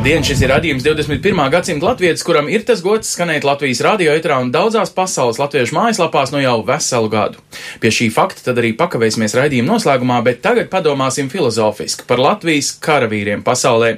Labdien, šis ir radījums 21. gadsimta latvijas, kuram ir tas gods skanēt Latvijas radio etrā un daudzās pasaules latviešu mājaslapās no jau veselu gadu. Pie šī fakta tad arī pakavēsimies raidījuma noslēgumā, bet tagad padomāsim filozofiski par Latvijas karavīriem pasaulē.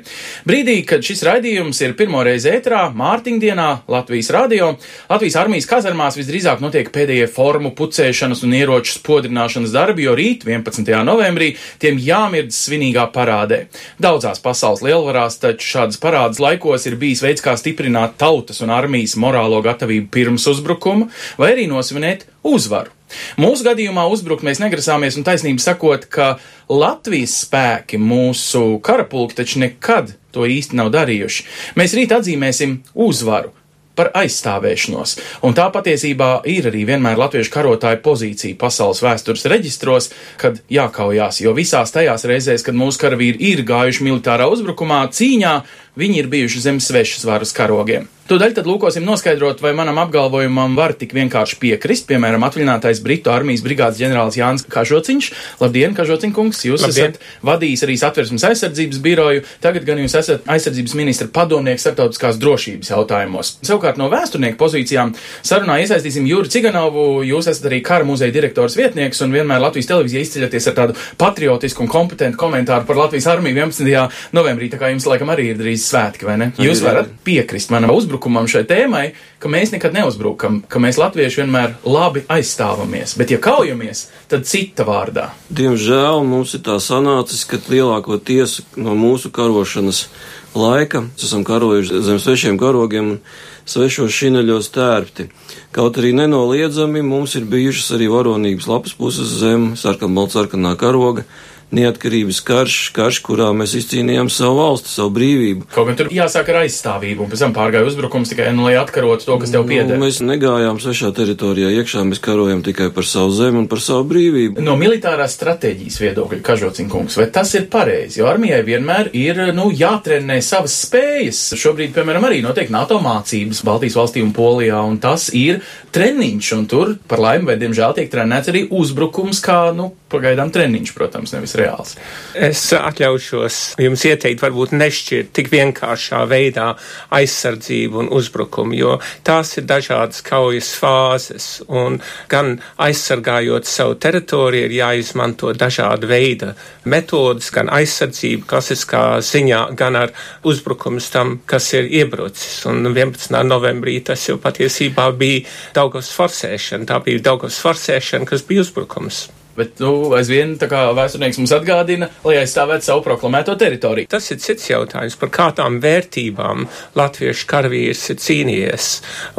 Brīdī, kad šis raidījums ir pirmoreiz ētrā, Mārtiņdienā, Latvijas radio, Latvijas armijas kazarmās visdrīzāk notiek pēdējie formu pucēšanas un ieroču spodrināšanas darbi, jo rīt, 11. novembrī, tiem jāmirdz svinīgā parādē. Daudzās pasaules lielvarās taču šādas parādas laikos ir bijis veids, kā stiprināt tautas un armijas morālo gatavību pirms uzbrukuma, vai arī nosvinēt uzvaru. Mūsu gadījumā uzbrukt mēs negrasāmies, un taisnība sakot, ka Latvijas spēki mūsu karapulki taču nekad to īsti nav darījuši. Mēs rīt atzīmēsim uzvaru par aizstāvēšanos. Un tā patiesībā ir arī vienmēr latviešu karotāju pozīcija pasaules vēstures reģistros, kad jākaujās, jo visās tajās reizēs, kad mūsu karavīri ir gājuši militārā uzbrukumā, cīņā, viņi ir bijuši zem svešas varas karogiem. Tūdaļ tad lūkosim noskaidrot, vai manam apgalvojumam var tik vienkārši piekrist, piemēram, atvaļinātais Britu armijas brigādes ģenerālis Jānis Kažociņš. Labdien, Kažociņkungs, jūs Labdien. esat vadījis arī satversmes aizsardzības biroju, tagad gan jūs esat aizsardzības ministra padomnieks starptautiskās drošības jautājumos. Savukārt no vēsturnieku pozīcijām sarunā iesaistīsim Jūru Ciganovu, jūs esat arī kara muzeja direktors vietnieks un vienmēr Latvijas televīzijā izceļaties ar tādu patriotisku un kompetentu komentāru par Latvijas armiju 11. novembrī, tā kā jums laikam arī ir drīz svētki, vai ne? Jūs varat piekrist manam uzbrukumam uzbrukumam šai tēmai, ka mēs nekad neuzbrukam, ka mēs latvieši vienmēr labi aizstāvamies. Bet, ja kaujamies, tad cita vārdā. Diemžēl mums ir tā sanācis, ka lielāko tiesu no mūsu karošanas laika esam karojuši zem svešiem karogiem un svešos šineļos tērpti. Kaut arī nenoliedzami mums ir bijušas arī varonības lapas puses zem sarkanbaltsarkanā karoga neatkarības karš, karš, kurā mēs izcīnījām savu valsti, savu brīvību. Kaut gan tur jāsāk ar aizstāvību, un pēc tam pārgāja uzbrukums tikai, nu, lai atkarotu to, kas tev pieder. Nu, mēs negājām svešā teritorijā iekšā, mēs karojam tikai par savu zemi un par savu brīvību. No militārās stratēģijas viedokļa, kažocinkungs, vai tas ir pareizi? Jo armijai vienmēr ir, nu, jātrenē savas spējas. Šobrīd, piemēram, arī notiek NATO mācības Baltijas valstī un Polijā, un tas ir treniņš, un tur, par laimi vai diemžēl, tiek trenēts arī uzbrukums, kā, nu, pagaidām treniņš, protams, nevis reāls. Es atļaušos jums ieteikt, varbūt nešķirt tik vienkāršā veidā aizsardzību un uzbrukumu, jo tās ir dažādas kaujas fāzes, un gan aizsargājot savu teritoriju ir jāizmanto dažāda veida metodas, gan aizsardzība klasiskā ziņā, gan ar uzbrukums tam, kas ir iebrucis. Un 11. novembrī tas jau patiesībā bija Daugavas forsēšana. Tā bija Daugavas forsēšana, kas bija uzbrukums. Bet, nu, aizvien tā kā vēsturnieks mums atgādina, lai aizstāvētu savu proklamēto teritoriju. Tas ir cits jautājums, par kādām vērtībām latviešu karavīrs ir cīnījies.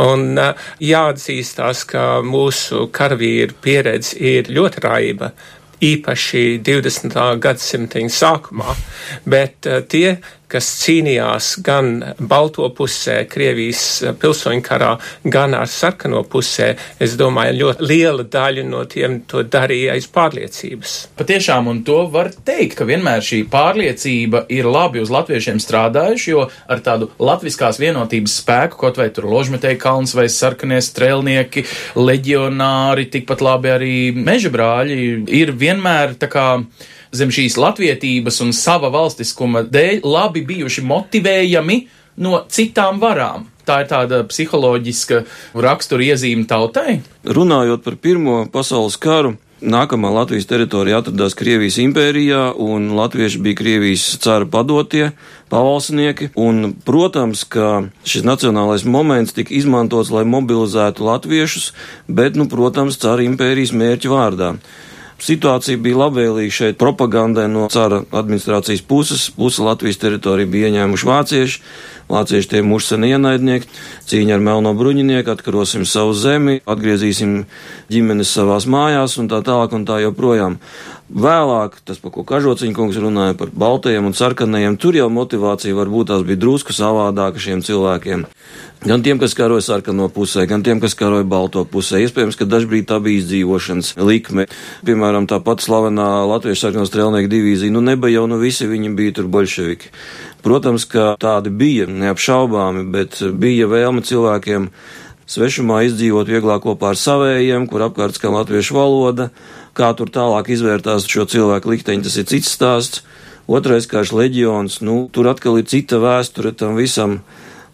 Un uh, jāatzīstās, ka mūsu karavīru pieredze ir ļoti raiba īpaši 20. gadsimta sākumā, bet uh, tie, kas cīnījās gan balto pusē, Krievijas pilsoņu karā, gan ar sarkano pusē, es domāju, ļoti liela daļa no tiem to darīja aiz pārliecības. Patiešām, un to var teikt, ka vienmēr šī pārliecība ir labi uz latviešiem strādājuši, jo ar tādu latviskās vienotības spēku, kaut vai tur ložmetēji kalns vai sarkanie strēlnieki, leģionāri, tikpat labi arī meža brāļi, ir vienmēr tā kā zem šīs latvietības un sava valstiskuma dēļ labi bijuši motivējami no citām varām. Tā ir tāda psiholoģiska rakstura iezīme tautai. Runājot par Pirmo pasaules karu, nākamā Latvijas teritorija atradās Krievijas impērijā, un latvieši bija Krievijas cara padotie, pavalsnieki, un, protams, ka šis nacionālais moments tika izmantots, lai mobilizētu latviešus, bet, nu, protams, cara impērijas mērķu vārdā. Situācija bija labvēlīga šeit propagandai no cara administrācijas puses. Puse Latvijas teritorija bija ieņēmuši vācieši, vācieši tie mūsu seni ienaidnieki, cīņa ar melno bruņinieku, atkarosim savu zemi, atgriezīsim ģimenes savās mājās un tā tālāk un tā joprojām. Vēlāk, tas, par ko Kažociņa kungs runāja par baltajiem un sarkanajiem, tur jau motivācija varbūt tās bija drusku savādāka šiem cilvēkiem. Gan tiem, kas karoja sarkano pusē, gan tiem, kas karoja balto pusē. Iespējams, ka dažbrīd tā bija izdzīvošanas likme. Piemēram, tā pati slavenā Latvijas sarkano strēlnieku divīzija, nu neba jau nu visi viņi bija tur bolševiki. Protams, ka tādi bija neapšaubāmi, bet bija vēlme cilvēkiem svešumā izdzīvot vieglāk kopā ar savējiem, kur apkārt skan latviešu valoda Kā tur tālāk izvērtās šo cilvēku likteņi, tas ir cits stāsts. Otrais karš leģions, nu, tur atkal ir cita vēsture tam visam.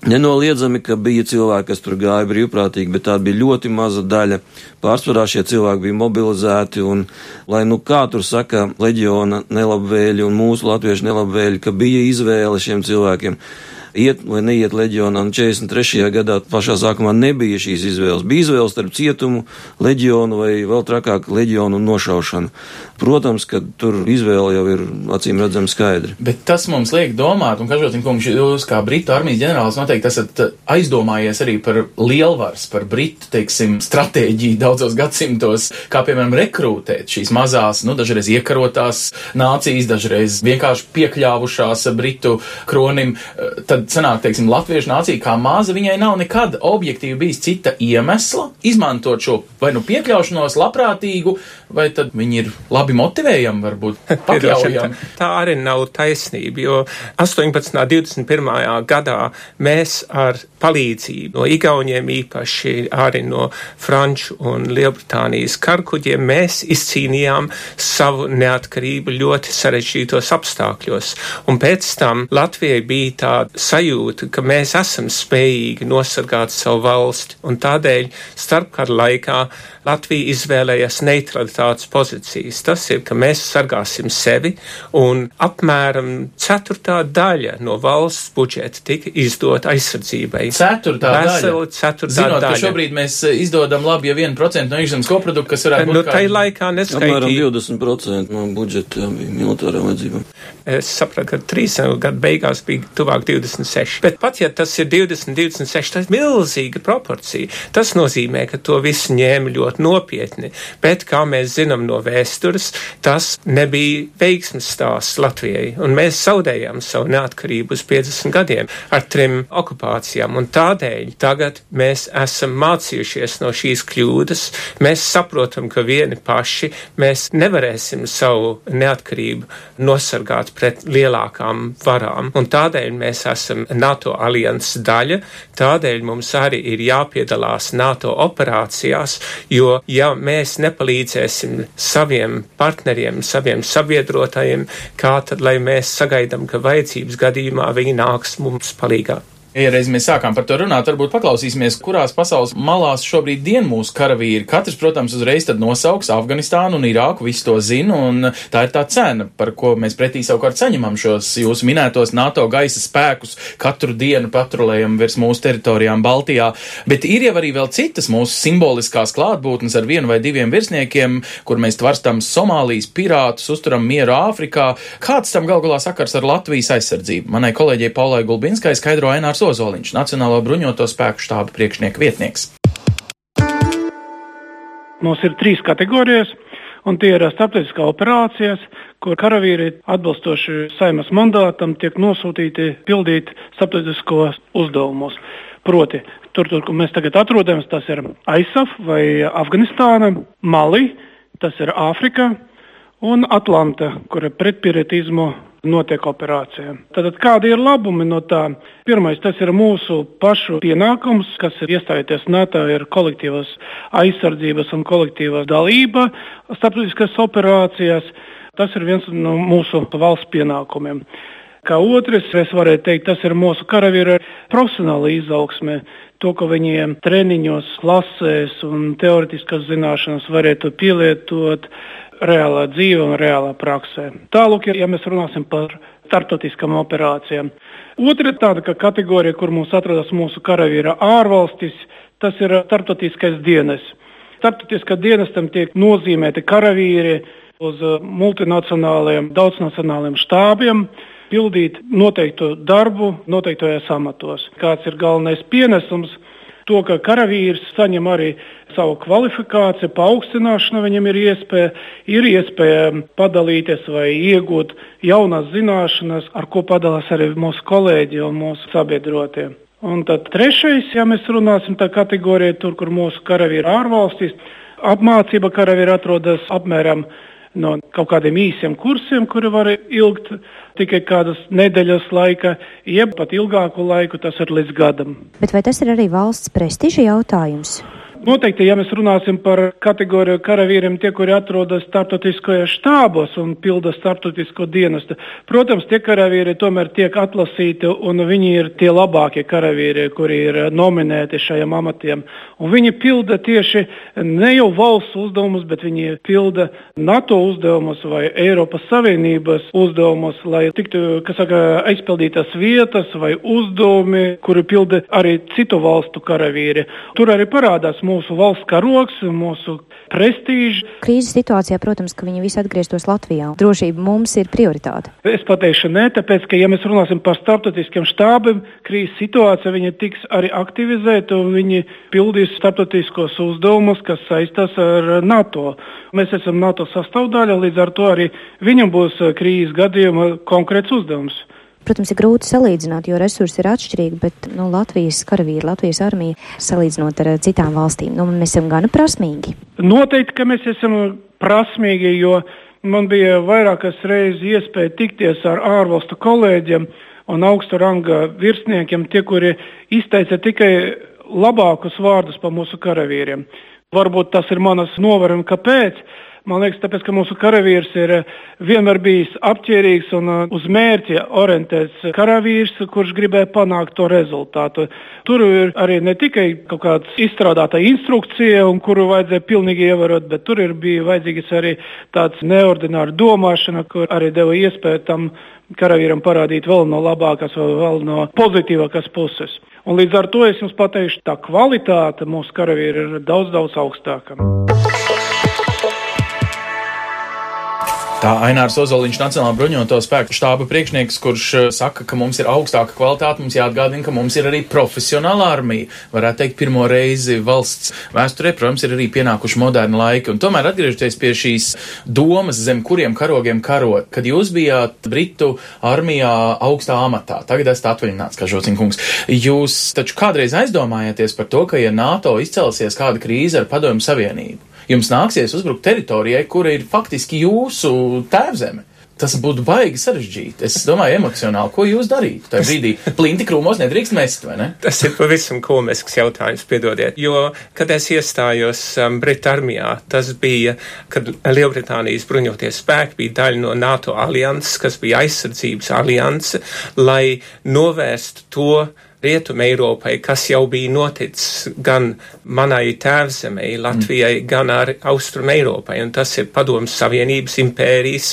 Nenoliedzami, ka bija cilvēki, kas tur gāja brīvprātīgi, bet tā bija ļoti maza daļa. Pārsvarā šie cilvēki bija mobilizēti, un, lai nu kā tur saka, leģiona nelabvēļi un mūsu latviešu nelabvēļi, ka bija izvēle šiem cilvēkiem iet vai neiet leģionā. Un 43. gadā pašā sākumā nebija šīs izvēles. Bija izvēles starp cietumu, leģionu vai vēl trakāk leģionu nošaušanu. Protams, ka tur izvēle jau ir acīm redzama skaidri. Bet tas mums liek domāt, un Kažotin kungs, jūs kā Britu armijas ģenerālis noteikti esat aizdomājies arī par lielvaras, par Britu, teiksim, stratēģiju daudzos gadsimtos, kā piemēram rekrūtēt šīs mazās, nu, dažreiz iekarotās nācijas, dažreiz vienkārši piekļāvušās Britu kronim. Tad sanāk, teiksim, latviešu nācija kā maza, viņai nav nekad objektīvi bijis cita iemesla izmantot šo vai nu piekļaušanos labprātīgu, vai tad viņi ir labi labi motivējami, varbūt pakļaujami. tā, tā arī nav taisnība, jo 18. un 21. gadā mēs ar palīdzību no Igauniem īpaši arī no Franču un Lielbritānijas karkuģiem mēs izcīnījām savu neatkarību ļoti sarežģītos apstākļos. Un pēc tam Latvijai bija tāda sajūta, ka mēs esam spējīgi nosargāt savu valsti, un tādēļ starpkara laikā Latvija izvēlējās neutralitātes pozīcijas. Tas ir, ka mēs sargāsim sevi, un apmēram ceturtā daļa no valsts budžeta tika izdota aizsardzībai. Ceturtā Veseli daļa. ceturtā Zinot, daļa. ka šobrīd mēs izdodam labi, ja 1% no iekšzemes koprodukta, kas varētu Nu, būt tai kā... laikā Apmēram neskaitīja. 20% no budžeta bija militārām vajadzībām. Es sapratu, ka trīs gadu beigās bija tuvāk 26. Bet pat ja tas ir 20, 26, tas ir milzīga proporcija. Tas nozīmē, ka to visu ņēma ļoti nopietni. Bet, kā mēs zinām no vēstures, tas nebija veiksmes stāsts Latvijai. Un mēs zaudējām savu neatkarību uz 50 gadiem ar trim okupācijām. Un tādēļ tagad mēs esam mācījušies no šīs kļūdas. Mēs saprotam, ka vieni paši mēs nevarēsim savu neatkarību nosargāt pret lielākām varām. Un tādēļ mēs esam NATO alianses daļa, tādēļ mums arī ir jāpiedalās NATO operācijās, jo ja mēs nepalīdzēsim saviem partneriem, saviem sabiedrotajiem, kā tad, lai mēs sagaidām, ka vajadzības gadījumā viņi nāks mums palīgā. Ja reiz mēs sākām par to runāt, varbūt paklausīsimies, kurās pasaules malās šobrīd dien mūsu karavīri. Katrs, protams, uzreiz tad nosauks Afganistānu un Irāku, visu to zina, un tā ir tā cena, par ko mēs pretī savukārt saņemam šos jūsu minētos NATO gaisa spēkus, katru dienu patrulējam virs mūsu teritorijām Baltijā. Bet ir jau arī vēl citas mūsu simboliskās klātbūtnes ar vienu vai diviem virsniekiem, kur mēs tvarstam Somālijas pirātus, uzturam mieru Āfrikā. Kāds tam gal galā sakars ar Latvijas aizsardzību? Manai kolēģei Paulai Gulbinskai skaidro Ainārs Ozoliņš, Nacionālo bruņoto spēku štāba priekšnieka vietnieks. Mums ir trīs kategorijas, un tie ir starptautiskā operācijas, kur karavīri atbilstoši saimas mandātam tiek nosūtīti pildīt starptautiskos uzdevumus. Proti, tur, tur, kur mēs tagad atrodamies, tas ir ISAF vai Afganistāna, Mali, tas ir Āfrika un Atlanta, kur ir pretpiratismu notiek operācija. Tad kādi ir labumi no tā? Pirmais, tas ir mūsu pašu pienākums, kas ir iestājoties NATO, ir kolektīvas aizsardzības un kolektīvā dalība starptautiskās operācijās. Tas ir viens no mūsu valsts pienākumiem. Kā otrs, es varētu teikt, tas ir mūsu karavīra profesionāla izaugsme. To, ka viņiem treniņos, klasēs un teorētiskas zināšanas varētu pielietot reālā dzīve un reālā praksē. Tālāk, ja mēs runāsim par startautiskām operācijām. Otra tāda kategorija, kur mums atrodas mūsu karavīra ārvalstis, tas ir startautiskais dienas. Startautiskā dienestam tiek nozīmēti karavīri uz multinacionāliem, daudznacionāliem štābiem pildīt noteiktu darbu noteiktajos amatos. Kāds ir galvenais pienesums? To, ka karavīrs saņem arī savu kvalifikāciju, paaugstināšanu, viņam ir iespēja, ir iespēja padalīties vai iegūt jaunas zināšanas, ar ko padalās arī mūsu kolēģi un mūsu sabiedrotie. Un tad trešais, ja mēs runāsim tā kategorija, tur, kur mūsu karavīri ārvalstīs, apmācība karavīri atrodas apmēram no kaut kādiem īsiem kursiem, kuri var ilgt tikai kādas nedēļas laika, jeb pat ilgāku laiku, tas ir līdz gadam. Bet vai tas ir arī valsts prestiža jautājums? Noteikti, ja mēs runāsim par kategoriju karavīriem, tie, kuri atrodas starptautiskajos štābos un pilda starptautisko dienestu, protams, tie karavīri tomēr tiek atlasīti un viņi ir tie labākie karavīri, kuri ir nominēti šajiem amatiem. Un viņi pilda tieši ne jau valsts uzdevumus, bet viņi pilda NATO uzdevumus vai Eiropas Savienības uzdevumus, lai tiktu, saka, aizpildītas vietas vai uzdevumi, kuri pilda arī citu valstu karavīri. Tur arī parādās mūsu valsts karoks, mūsu prestīžs. Krīzes situācijā, protams, ka viņi visi atgrieztos Latvijā. Drošība mums ir prioritāte. Es pateikšu nē, tāpēc, ka, ja mēs runāsim par starptautiskiem štābiem, krīzes situācija viņi tiks arī aktivizēta un viņi pildīs starptautiskos uzdevumus, kas saistās ar NATO. Mēs esam NATO sastāvdaļa, līdz ar to arī viņam būs krīzes gadījuma konkrēts uzdevums. Protams, ir grūti salīdzināt, jo resursi ir atšķirīgi, bet nu, Latvijas karavīri, Latvijas armija, salīdzinot ar citām valstīm, nu, mēs esam gana prasmīgi. Noteikti, ka mēs esam prasmīgi, jo man bija vairākas reizes iespēja tikties ar ārvalstu kolēģiem un augstu ranga virsniekiem, tie, kuri izteica tikai labākus vārdus par mūsu karavīriem. Varbūt tas ir manas novērojums, kāpēc. Man liekas, tāpēc, ka mūsu karavīrs ir eh, vienmēr bijis apģērbīgs un eh, uz mērķi orientēts karavīrs, kurš gribēja panākt to rezultātu. Tur ir arī ne tikai kaut kāda izstrādāta instrukcija, kuru vajadzēja pilnīgi ievērot, bet tur bija vajadzīgs arī tāds neordinārs domāšana, kur arī deva iespēju tam karavīram parādīt vēl no labākās, vēl no pozitīvākās puses. Un līdz ar to es jums pateikšu, tā kvalitāte mūsu karavīra ir daudz, daudz augstāka. Tā Ainārs Ozoliņš, Nacionālā bruņoto spēku štāba priekšnieks, kurš eh, saka, ka mums ir augstāka kvalitāte, mums jāatgādina, ka mums ir arī profesionāla armija. Varētu teikt, pirmo reizi valsts vēsturē, protams, ir arī pienākuši moderni laiki. Un tomēr atgriežoties pie šīs domas, zem kuriem karogiem karot, kad jūs bijāt Britu armijā augstā amatā, tagad esat atvaļināts, kā Žociņkungs. Jūs taču kādreiz aizdomājāties par to, ka, ja NATO izcelsies kāda krīze ar Padomju Savienību, jums nāksies uzbrukt teritorijai, kura ir faktiski jūsu tēvzeme. Tas būtu baigi sarežģīti. Es domāju, emocionāli, ko jūs darītu. Tajā brīdī plinti krūmos nedrīkst mest, vai ne? Tas ir pavisam komisks jautājums, piedodiet. Jo, kad es iestājos um, Britu armijā, tas bija, kad Lielbritānijas bruņoties spēki bija daļa no NATO alianses, kas bija aizsardzības alianse, lai novērstu to, Rietuma Eiropai, kas jau bija noticis gan manai tēvzemei, Latvijai, mm. gan ar Austrum Eiropai, un tas ir Padomas Savienības impērijas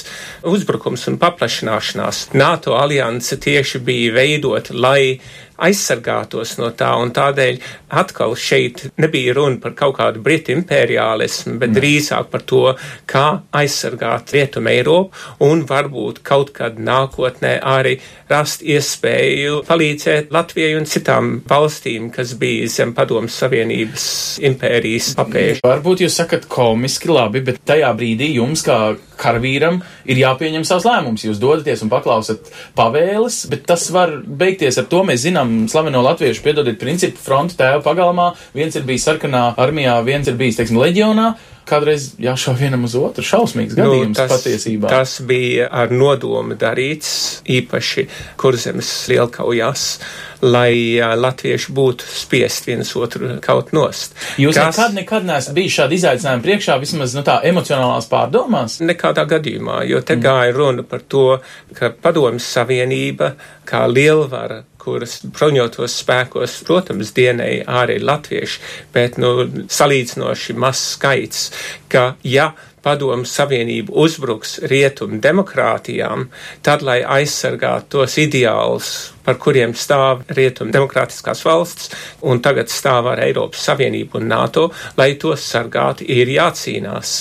uzbrukums un paplašināšanās. NATO alianse tieši bija veidota, lai aizsargātos no tā, un tādēļ atkal šeit nebija runa par kaut kādu britu imperiālismu, bet mm. drīzāk par to, kā aizsargāt Rietumu Eiropu un varbūt kaut kad nākotnē arī rast iespēju palīdzēt Latvijai un citām valstīm, kas bija zem padomas Savienības impērijas papēža. Varbūt jūs sakat komiski labi, bet tajā brīdī jums kā karavīram ir jāpieņem savs lēmums. Jūs dodaties un paklausat pavēles, bet tas var beigties ar to. Mēs zinām slaveno latviešu, piedodiet, principu frontu tēvu pagalmā. Viens ir bijis sarkanā armijā, viens ir bijis, teiksim, leģionā kādreiz jāšauj vienam uz otru. Šausmīgs nu, gadījums nu, tas, patiesībā. Tas bija ar nodomu darīts, īpaši kurzemes lielkaujās, lai latvieši būtu spiest viens otru kaut nost. Jūs Kas, nekad, nekad neesat bijis šādi izaicinājumi priekšā, vismaz nu, tā emocionālās pārdomās? Nekādā gadījumā, jo te mm. gāja runa par to, ka padomjas savienība kā lielvara kuras bruņotos spēkos, protams, dienēja arī latvieši, bet nu, salīdzinoši mazs skaits, ka ja padomu savienību uzbruks rietumu demokrātijām, tad, lai aizsargātu tos ideālus, par kuriem stāv rietumu demokrātiskās valsts, un tagad stāv ar Eiropas Savienību un NATO, lai tos sargātu, ir jācīnās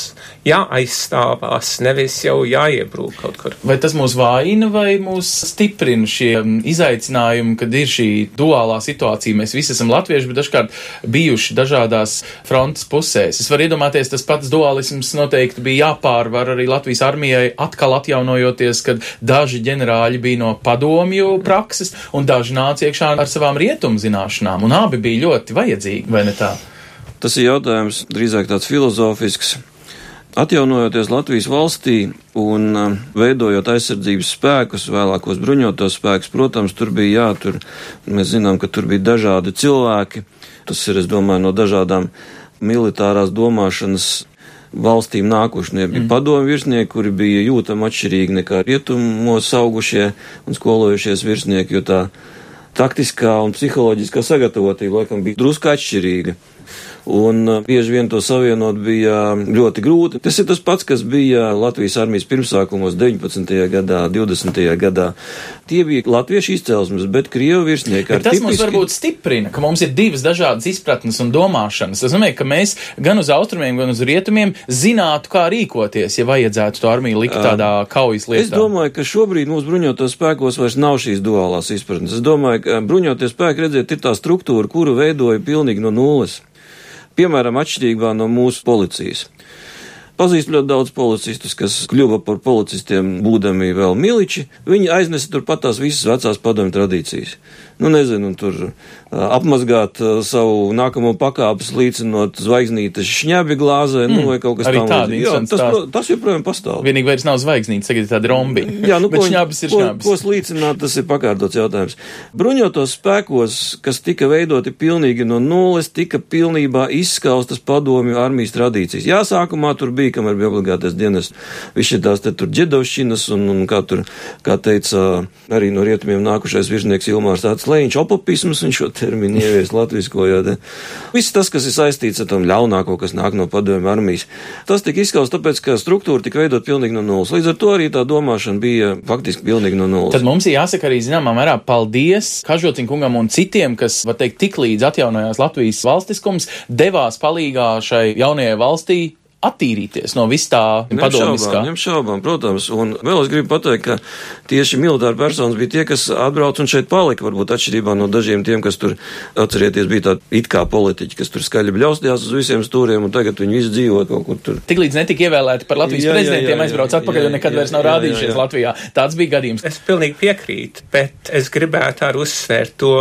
jāaizstāvās, nevis jau jāiebrūk kaut kur. Vai tas mūs vājina vai mūs stiprina šie izaicinājumi, kad ir šī duālā situācija? Mēs visi esam latvieši, bet dažkārt bijuši dažādās frontes pusēs. Es varu iedomāties, tas pats dualisms noteikti bija jāpārvar arī Latvijas armijai atkal atjaunojoties, kad daži ģenerāļi bija no padomju prakses un daži nāca iekšā ar savām rietumu zināšanām, un abi bija ļoti vajadzīgi, vai ne tā? Tas ir jautājums drīzāk tāds filozofisks. Atjaunojoties Latvijas valstī un uh, veidojot aizsardzības spēkus, vēlākos bruņotos spēkus, protams, tur bija jātur. Mēs zinām, ka tur bija dažādi cilvēki. Tas ir, es domāju, no dažādām militārās domāšanas valstīm nākuši. Nebija mm. padomu virsnieki, kuri bija jūtami atšķirīgi nekā rietumos augušie un skolojušies virsnieki, jo tā taktiskā un psiholoģiskā sagatavotība laikam bija drusku atšķirīga un uh, bieži vien to savienot bija ļoti grūti. Tas ir tas pats, kas bija Latvijas armijas pirmsākumos 19. gadā, 20. gadā. Tie bija latviešu izcelsmes, bet krievu virsnieki ar tas tipiski... mums varbūt stiprina, ka mums ir divas dažādas izpratnes un domāšanas. Tas nozīmē, ka mēs gan uz austrumiem, gan uz rietumiem zinātu, kā rīkoties, ja vajadzētu to armiju likt tādā kaujas lietā. Es domāju, ka šobrīd mūsu bruņotos spēkos vairs nav šīs duālās izpratnes. Es domāju, ka bruņoties spēki, redziet, ir tā struktūra, kuru veidoja pilnīgi no nulles piemēram, atšķirībā no mūsu policijas. Pazīstu ļoti daudz policistus, kas kļuva par policistiem, būdami vēl miliči. Viņi aiznesa turpat tās visas vecās padomju tradīcijas. Nu, nezinu, tur apmazgāt savu nākamo pakāpes, līdzinot zvaigznītes šņabi glāzē, nu, mm. nu, vai kaut kas. Jā, tas, pro, tas joprojām pastāv. Vienīgi vairs nav zvaigznītes, tagad ir tāda rombi. Jā, nu, Bet ko, šņabis ir šņabis. Ko, ko slīcināt, tas ir pakārtots jautājums. Bruņotos spēkos, kas tika veidoti pilnīgi no nulles, tika pilnībā izskaustas padomju armijas tradīcijas. Jā, sākumā tur bija, kamēr bija obligātais dienas, visi tās te tur ģedovšķinas un, un kā tur, kā teica arī no rietumiem nākušais virsnieks Ilmārs Tāds Leņš, opopisms, viņš šo terminu ievies latviskojot. Viss tas, kas ir saistīts ar tom ļaunāko, kas nāk no padomju armijas, tas tika izskausts tāpēc, ka struktūra tika veidot pilnīgi no nulles. Līdz ar to arī tā domāšana bija faktiski pilnīgi no nulles. Tad mums ir jāsaka arī zināmā mērā paldies Kažociņkungam kungam un citiem, kas, var teikt, tik līdz atjaunojās Latvijas valstiskums, devās palīgā šai jaunajai valstī attīrīties no vis tā padomiskā. Ņem šaubām, protams. Un vēl es gribu pateikt, ka tieši militāri personas bija tie, kas atbrauc un šeit palika, varbūt atšķirībā no dažiem tiem, kas tur, atcerieties, bija tādi it kā politiķi, kas tur skaļi bļaustījās uz visiem stūriem, un tagad viņi visi dzīvo kaut kur tur. Tiklīdz netika ievēlēti par Latvijas jā, prezidentiem, jā, jā, aizbrauc atpakaļ jā, un nekad jā, vairs nav jā, rādījušies jā, jā. Latvijā. Tāds bija gadījums. Es pilnīgi piekrītu, bet es gribētu arī uzsvērt to,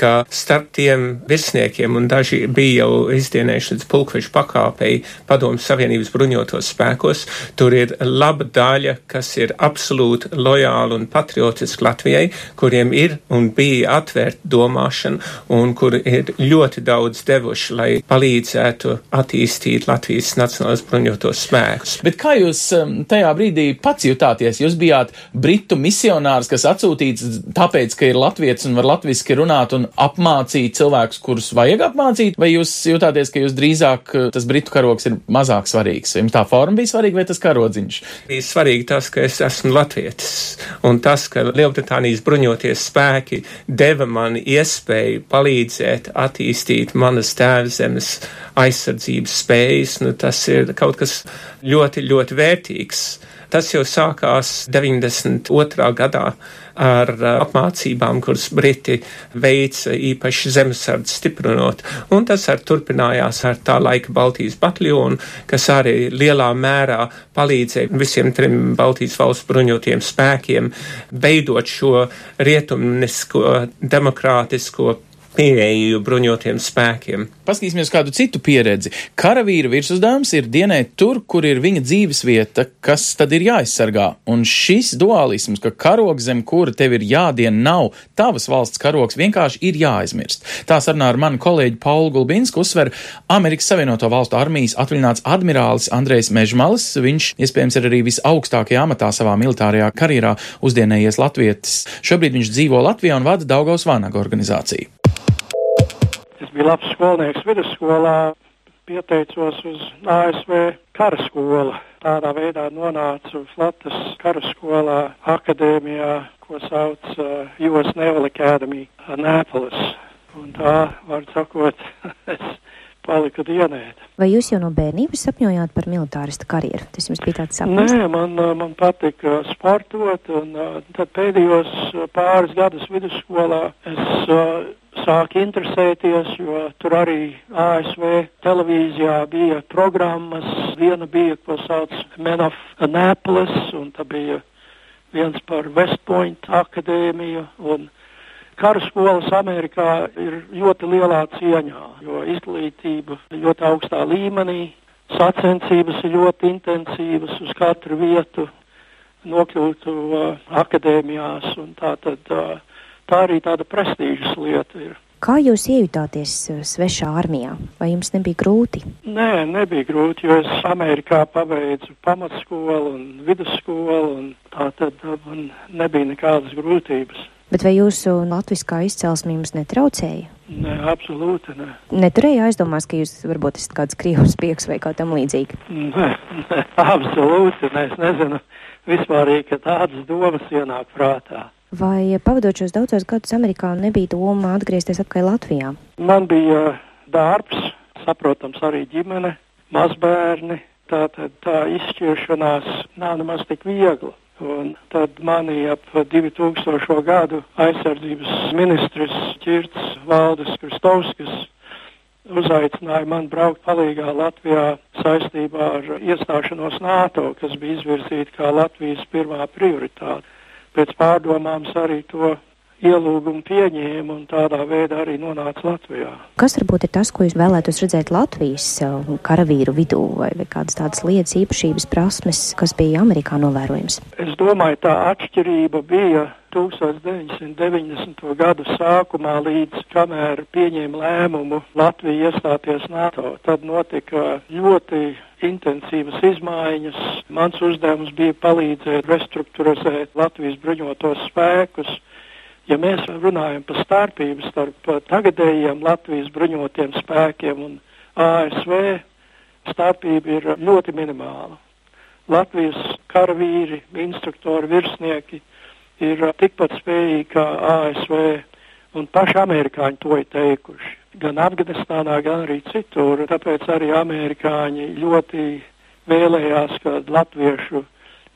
ka starp tiem virsniekiem un daži bija jau izdienējuši līdz pulkvežu pakāpei padomu savienību Savienības bruņotos spēkos. Tur ir laba daļa, kas ir absolūti lojāli un patriotiski Latvijai, kuriem ir un bija atvērta domāšana un kur ir ļoti daudz devuši, lai palīdzētu attīstīt Latvijas nacionālās bruņotos spēkus. Bet kā jūs um, tajā brīdī pats jutāties? Jūs bijāt britu misionārs, kas atsūtīts tāpēc, ka ir latvietis un var latviski runāt un apmācīt cilvēkus, kurus vajag apmācīt, vai jūs jutāties, ka jūs drīzāk tas britu karoks ir mazāk svarīgs? Svarīgs? Jums tā forma bija svarīga vai tas karodziņš? Bija svarīgi tas, ka es esmu latvietis, un tas, ka Lielbritānijas bruņoties spēki deva man iespēju palīdzēt attīstīt manas tēvzemes aizsardzības spējas, nu tas ir kaut kas ļoti, ļoti vērtīgs. Tas jau sākās 92. gadā ar uh, apmācībām, kuras Briti veica īpaši zemesardze stiprinot, un tas ar turpinājās ar tā laika Baltijas bataljonu, kas arī lielā mērā palīdzēja visiem trim Baltijas valstu bruņotiem spēkiem veidot šo rietumnisko demokrātisko pieeju bruņotiem spēkiem. Paskatīsimies kādu citu pieredzi. Karavīra virsuzdevums ir dienēt tur, kur ir viņa dzīves vieta, kas tad ir jāaizsargā. Un šis dualisms, ka karogs zem kura tev ir jādien nav tavas valsts karogs, vienkārši ir jāaizmirst. Tā sarunā ar manu kolēģi Paulu Gulbinsku uzsver Amerikas Savienoto Valstu armijas atvaļināts admirālis Andrejs Mežmalis. Viņš iespējams ir arī visaugstākajā amatā savā militārajā karjerā uzdienējies latvietis. Šobrīd viņš dzīvo Latvijā un vada Daugaus Vānaga organizāciju. Es biju labs skolnieks vidusskolā, pieteicos uz ASV karaskolu. Tādā veidā nonācu Latvijas karaskolā, akadēmijā, ko sauc uh, US Naval Academy, Annapolis. Un tā, var sakot, es paliku dienēt. Vai jūs jau no bērnības sapņojāt par militārista karjeru? Tas jums bija tāds sapnis? Nē, man, man patika sportot, un tad pēdējos pāris gadus vidusskolā es uh, sāk interesēties, jo tur arī ASV televīzijā bija programmas. Viena bija, ko sauc Men of Annapolis, un tā bija viens par West Point akadēmiju. Karaskolas Amerikā ir ļoti lielā cieņā, jo izglītība ļoti augstā līmenī, sacensības ir ļoti intensīvas uz katru vietu, nokļūtu uh, akadēmijās un tā tad. Uh, tā arī tāda prestīžas lieta ir. Kā jūs iejutāties svešā armijā? Vai jums nebija grūti? Nē, nebija grūti, jo es Amerikā pabeidzu pamatskolu un vidusskolu, un tā tad man nebija nekādas grūtības. Bet vai jūsu latviskā izcelsme jums netraucēja? Nē, absolūti nē. Neturēja aizdomās, ka jūs varbūt esat kāds krievs pieks vai kā tam līdzīgi? Nē, nē, absolūti nē. Es nezinu vispār, ka tādas domas ienāk prātā. Vai pavadot šos daudzos gadus Amerikā nebija doma atgriezties atpakaļ Latvijā? Man bija darbs, saprotams, arī ģimene, mazbērni. Tā tad tā izšķiršanās nav nemaz tik viegla. Un tad mani ap 2000. gadu aizsardzības ministrs Čirts Valdis Kristovskis uzaicināja man braukt palīgā Latvijā saistībā ar iestāšanos NATO, kas bija izvirzīta kā Latvijas pirmā prioritāte. Pēc pārdomām arī to ielūgumu pieņēma un tādā veidā arī nonāca Latvijā. Kas varbūt ir tas, ko jūs vēlētos redzēt Latvijas uh, karavīru vidū, vai, vai kādas tādas lietas, īpašības, prasmes, kas bija Amerikā novērojams? Es domāju, tā atšķirība bija 1990. gadu sākumā līdz kamēr pieņēma lēmumu Latvija iestāties NATO. Tad notika ļoti intensīvas izmaiņas. Mans uzdevums bija palīdzēt restruktūrizēt Latvijas bruņotos spēkus Ja mēs runājam par starpību starp tagadējiem Latvijas bruņotiem spēkiem un ASV, starpība ir ļoti minimāla. Latvijas karavīri, instruktori, virsnieki ir tikpat spējīgi kā ASV, un paši amerikāņi to ir teikuši. Gan Afganistānā, gan arī citur. Tāpēc arī amerikāņi ļoti vēlējās, ka latviešu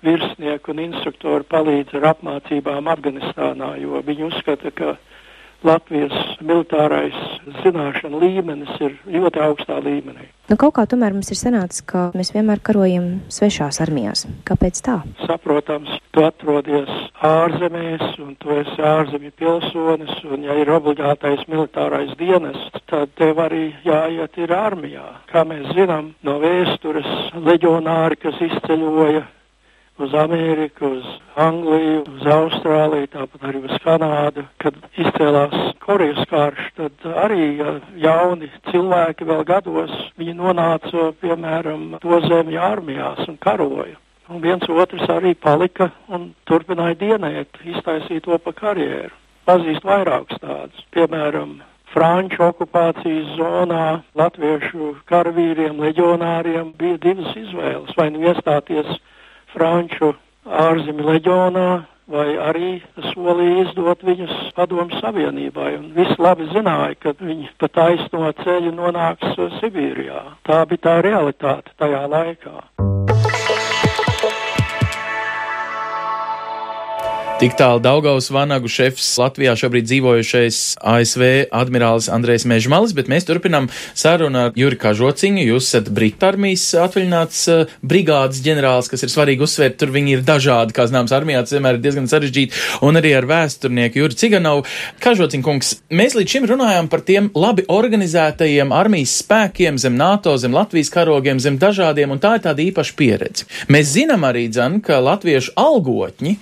virsnieki un instruktori palīdz ar apmācībām Afganistānā, jo viņi uzskata, ka Latvijas militārais zināšana līmenis ir ļoti augstā līmenī. Nu, kaut kā tomēr mums ir sanācis, ka mēs vienmēr karojam svešās armijās. Kāpēc tā? Saprotams, tu atrodies ārzemēs un tu esi ārzemju pilsonis, un ja ir obligātais militārais dienests, tad tev arī jāiet ir armijā. Kā mēs zinām no vēstures, leģionāri, kas izceļoja uz Ameriku, uz Angliju, uz Austrāliju, tāpat arī uz Kanādu. Kad izcēlās Korejas karš, tad arī jauni cilvēki vēl gados, viņi nonāca, piemēram, to zemju armijās un karoja. Un viens otrs arī palika un turpināja dienēt, iztaisīt to pa karjeru. Pazīst vairākus tādus, piemēram, Franču okupācijas zonā latviešu karavīriem, leģionāriem bija divas izvēles - vai nu iestāties Franču ārzemju leģionā, vai arī solīja izdot viņus padomu savienībai. Un visi labi zināja, ka viņi pa taisno ceļu nonāks Sibīrijā. Tā bija tā realitāte tajā laikā. Tik tālu Daugaus Vanagu šefs Latvijā šobrīd dzīvojušais ASV admirālis Andrēs Mežmalis, bet mēs turpinām sarunu ar Juri Kažociņu. Jūs esat Britānijas atvaļināts uh, brigādes ģenerālis, kas ir svarīgi uzsvērt. Tur viņi ir dažādi, kā zināms, armijā tas vienmēr ir diezgan sarežģīti, un arī ar vēsturnieku Juri Ciganovu. Kažociņu kungs, mēs līdz šim runājām par tiem labi organizētajiem armijas spēkiem zem NATO, zem Latvijas karogiem, zem dažādiem, un tā ir tāda īpaša pieredze. Mēs zinām arī, dzan, ka latviešu algotņi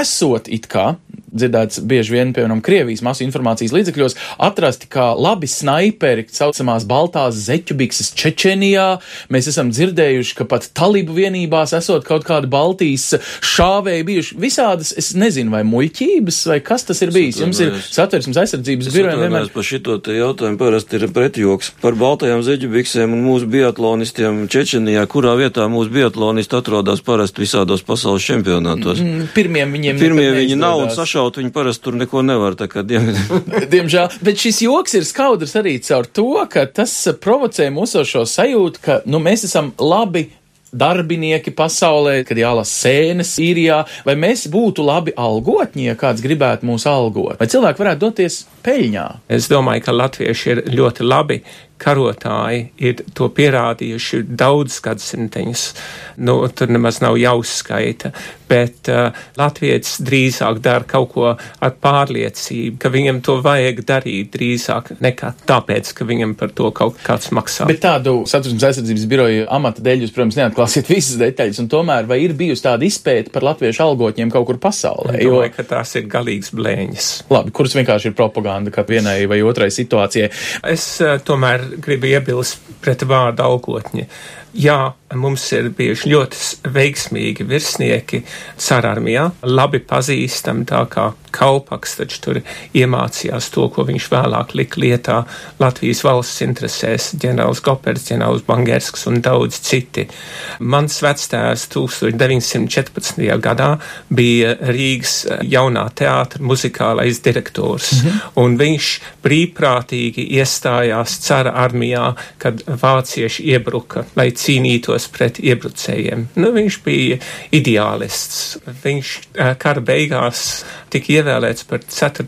esot it kā dzirdēts bieži vien, piemēram, Krievijas masu informācijas līdzekļos, atrasti kā labi snaiperi, saucamās baltās zeķubikses Čečenijā. Mēs esam dzirdējuši, ka pat talību vienībās esot kaut kādi Baltijas šāvēji bijuši visādas, es nezinu, vai muļķības, vai kas tas ir bijis. Jums ir satversmes aizsardzības birojiem vienmēr. Par šito te jautājumu parasti ir pretjoks par baltajām zeķubiksēm un mūsu biatlonistiem Čečenijā, kurā vietā mūsu biatlonisti atrodas parasti visādos pasaules čempionātos. Mm, pirmiem viņiem Pirmie viņi nav un sašaut viņi parasti tur neko nevar. Kā, diem... Diemžēl, bet šis joks ir skaudrs arī caur to, ka tas provocē mūsu šo sajūtu, ka nu, mēs esam labi darbinieki pasaulē, kad jālasa sēnes īrijā, vai mēs būtu labi algotņi, ja kāds gribētu mūs algot, vai cilvēki varētu doties peļņā? Es domāju, ka latvieši ir ļoti labi karotāji ir to pierādījuši daudz gadsimteņus. Nu, tur nemaz nav jāuzskaita, bet uh, Latvijas drīzāk dara kaut ko ar pārliecību, ka viņam to vajag darīt drīzāk nekā tāpēc, ka viņam par to kaut kāds maksā. Bet tādu satiksmes aizsardzības biroju amata dēļ jūs, protams, neatklāsiet visas detaļas, un tomēr vai ir bijusi tāda izpēta par latviešu algotņiem kaut kur pasaulē? Domāju, jo... ka tās ir galīgs blēņas. Labi, kuras vienkārši ir propaganda, ka vienai vai otrai situācijai. Es uh, tomēr gribu iebilst pret vārdu algotņi. Jā, mums ir bijuši ļoti veiksmīgi virsnieki cararmijā, labi pazīstami tā kā Kalpaks, taču tur iemācījās to, ko viņš vēlāk lika lietā Latvijas valsts interesēs, ģenerālis Gopers, ģenerālis Bangersks un daudz citi. Mans vectēvs 1914. gadā bija Rīgas jaunā teātra muzikālais direktors, -hmm. un viņš brīvprātīgi iestājās cara armijā, kad vācieši iebruka, lai cīnītos pret iebrucējiem. Nu, viņš bija ideālists. Viņš kara beigās tika ievēlēts par 4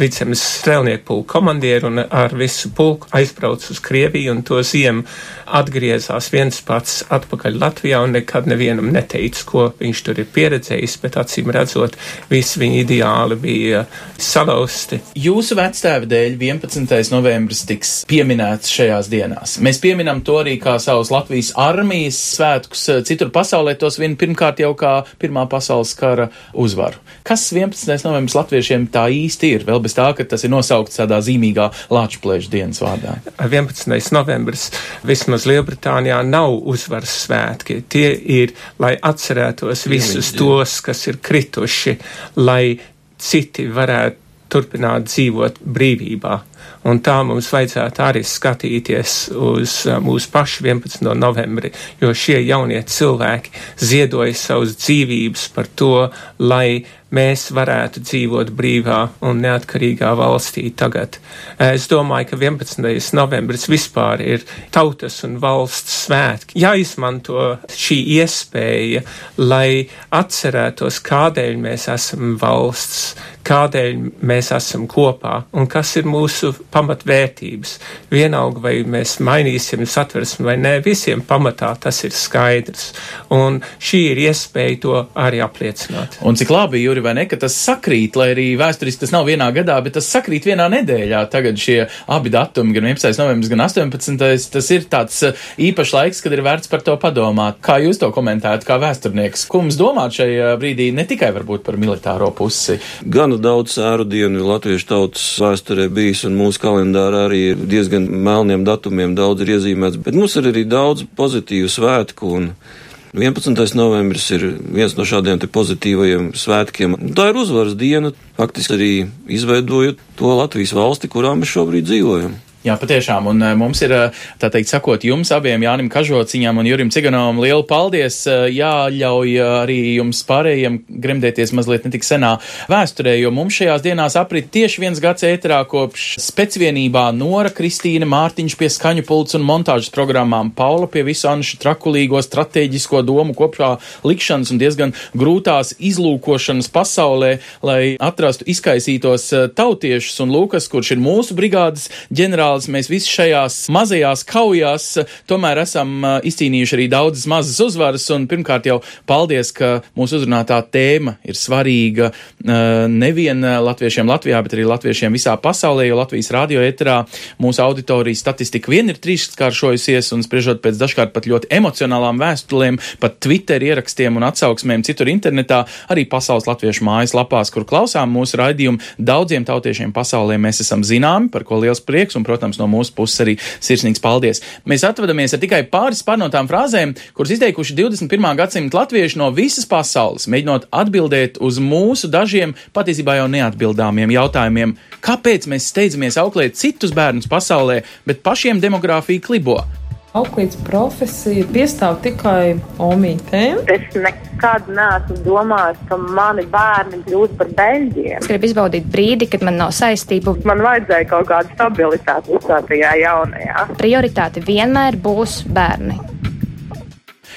vicemes strēlnieku pulku komandieru un ar visu pulku aizbrauca uz Krieviju un to ziemu atgriezās viens pats atpakaļ Latvijā un nekad nevienam neteica, ko viņš tur ir pieredzējis, bet acīm redzot, visi viņa ideāli bija salauzti. Jūsu vectēva dēļ 11. novembris tiks pieminēts šajās dienās. Mēs pieminam to arī kā savus Latvijas armijas svētkus, citur pasaulē tos vien pirmkārt jau kā Pirmā pasaules kara uzvaru. Kas 11. novembris latviešiem tā īsti ir? Vēl bez tā, ka tas ir nosaukts tādā zīmīgā Lāčplēša dienas vārdā. 11. novembris vismaz Lielbritānijā nav uzvaras svētki. Tie ir, lai atcerētos visus tos, kas ir krituši, lai citi varētu turpināt dzīvot brīvībā. Un tā mums vajadzētu arī skatīties uz uh, mūsu pašu 11. novembri, jo šie jaunie cilvēki ziedoja savus dzīvības par to, lai mēs varētu dzīvot brīvā un neatkarīgā valstī tagad. Es domāju, ka 11. novembris vispār ir tautas un valsts svētki. Jāizmanto šī iespēja, lai atcerētos, kādēļ mēs esam valsts, kādēļ mēs esam kopā un kas ir mūsu pamatvērtības. Vienalga, vai mēs mainīsim satversmi vai nē, visiem pamatā tas ir skaidrs. Un šī ir iespēja to arī apliecināt. Un cik labi, Juri, vai ne, ka tas sakrīt, lai arī vēsturiski tas nav vienā gadā, bet tas sakrīt vienā nedēļā. Tagad šie abi datumi, gan 11. novembris, gan 18. tas ir tāds uh, īpašs laiks, kad ir vērts par to padomāt. Kā jūs to komentējat, kā vēsturnieks? Ko mums domāt šajā brīdī ne tikai varbūt par militāro pusi? Gan gana daudz sēru dienu ir latviešu tautas vēsturē bijis, un mūsu kalendārā arī ir diezgan melniem datumiem daudz ir iezīmēts, bet mums ir arī daudz pozitīvu svētku. Un 11. novembris ir viens no šādiem pozitīvajiem svētkiem. Tā ir uzvaras diena, faktiski arī izveidojot to Latvijas valsti, kurā mēs šobrīd dzīvojam. Jā, patiešām, un eh, mums ir, eh, tā teikt, sakot jums abiem, Jānim Kažociņam un Jurim Ciganovam, lielu paldies, eh, jāļauj arī jums pārējiem gremdēties mazliet netik senā vēsturē, jo mums šajās dienās aprit tieši viens gads ēterā kopš specvienībā Nora Kristīna Mārtiņš pie skaņu pults un montāžas programmām, Paula pie visu Anšu trakulīgo strateģisko domu kopšā likšanas un diezgan grūtās izlūkošanas pasaulē, lai atrastu izkaisītos tautiešus un Lūkas, kurš ir mūsu brigādes ģenerālis ģenerālis. Mēs visi šajās mazajās kaujās eh, tomēr esam eh, izcīnījuši arī daudzas mazas uzvaras. Un pirmkārt jau paldies, ka mūsu uzrunātā tēma ir svarīga eh, nevien latviešiem Latvijā, bet arī latviešiem visā pasaulē, jo Latvijas radio eterā mūsu auditorijas statistika vien ir trīskāršojusies un spriežot pēc dažkārt pat ļoti emocionālām vēstulēm, pat Twitter ierakstiem un atsauksmēm citur internetā, arī pasaules latviešu mājas lapās, kur klausām mūsu raidījumu. Daudziem tautiešiem pasaulē mēs esam zināmi, par ko liels prieks un, protams, protams, no mūsu puses arī sirsnīgs paldies. Mēs atvadamies ar tikai pāris pārnotām frāzēm, kuras izteikuši 21. gadsimta latvieši no visas pasaules, mēģinot atbildēt uz mūsu dažiem patiesībā jau neatbildāmiem jautājumiem. Kāpēc mēs steidzamies auklēt citus bērnus pasaulē, bet pašiem demogrāfija klibo? Auklītes profesija piestāv tikai omītēm. Es nekad neesmu domājis, ka mani bērni kļūs par beļģiem. Es gribu izbaudīt brīdi, kad man nav saistību. Man vajadzēja kaut kādu stabilitāti visā tajā jaunajā. Prioritāte vienmēr būs bērni.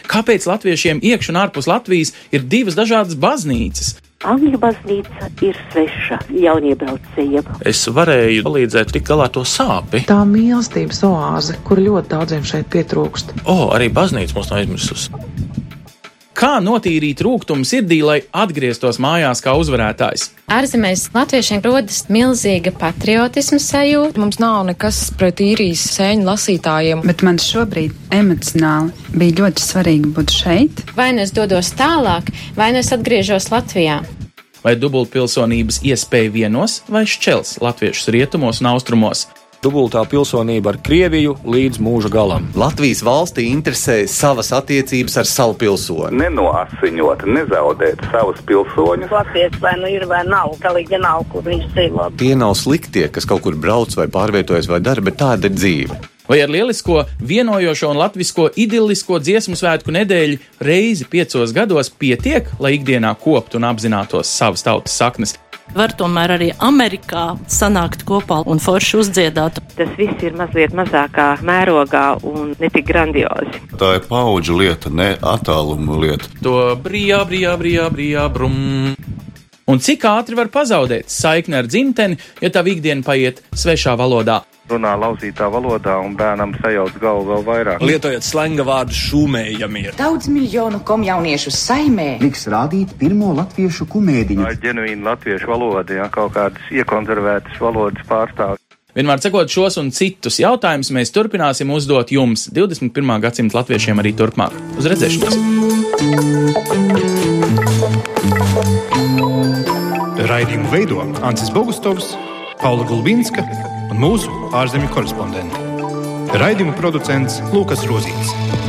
Kāpēc latviešiem iekš un ārpus Latvijas ir divas dažādas baznīcas? Angļu baznīca ir sveša jauniebraucējiem. Es varēju palīdzēt tikt galā ar to sāpi. Tā mīlestības oāze, kur ļoti daudziem šeit pietrūkst. O, arī baznīca mums nav aizmirsusi. Kā notīrīt rūkumu sirdī, lai atgrieztos mājās kā uzvarētājs? Ārzemēs latviešiem rodas milzīga patriotisma sajūta. Mums nav nekas pret īrijas sēņu lasītājiem, bet man šobrīd emocionāli bija ļoti svarīgi būt šeit. Vai nu es dodos tālāk, vai nu es atgriežos Latvijā. Vai dubultpilsonības iespēja vienos vai šķels latviešus rietumos un austrumos? Dubultā pilsonība ar Krieviju līdz mūža galam. Latvijas valstī interesē savas attiecības ar savu pilsoni. Nenoasiņot, nezaudēt savus pilsoņus. Latvijas vai nu ir vai nav, galīgi nav, kur viņš dzīvo. Tie nav sliktie, kas kaut kur brauc vai pārvietojas vai dara, bet tāda ir dzīve. Vai ar lielisko, vienojošo un latvisko idilisko dziesmu svētku nedēļu reizi piecos gados pietiek, lai ikdienā koptu un apzinātos savas tautas saknes? Var tomēr arī Amerikā sanākt kopā un forši uzdziedāt. Tas viss ir mazliet mazākā mērogā un ne tik grandiozi. Tā ir paudžu lieta, ne attāluma lieta. To brīvā, brīvā, brīvā, brīvā, brum. Un cik ātri var pazaudēt saikni ar dzimteni, ja tā ikdiena paiet svešā valodā? Runā lauzītā valodā, un bērnam sajauc galvu vēl vairāk. Lietojot slenga vārdu šūmējamie. Daudz miljonu komjauniešu saimē liks rādīt pirmo latviešu kumēdiņu. Tā ir ģenuīna latviešu valoda, ja kaut kādas iekonservētas valodas pārstāvja. Vienmēr sakot šos un citus jautājumus, mēs turpināsim uzdot jums 21. gadsimta latviešiem arī turpmāk. Uz redzēšanos! Raidījumu veido Ancis Bogustovs, Paula Gulbinska un mūsu ārzemju korespondenti. Raidījumu producents Lukas Rozīts.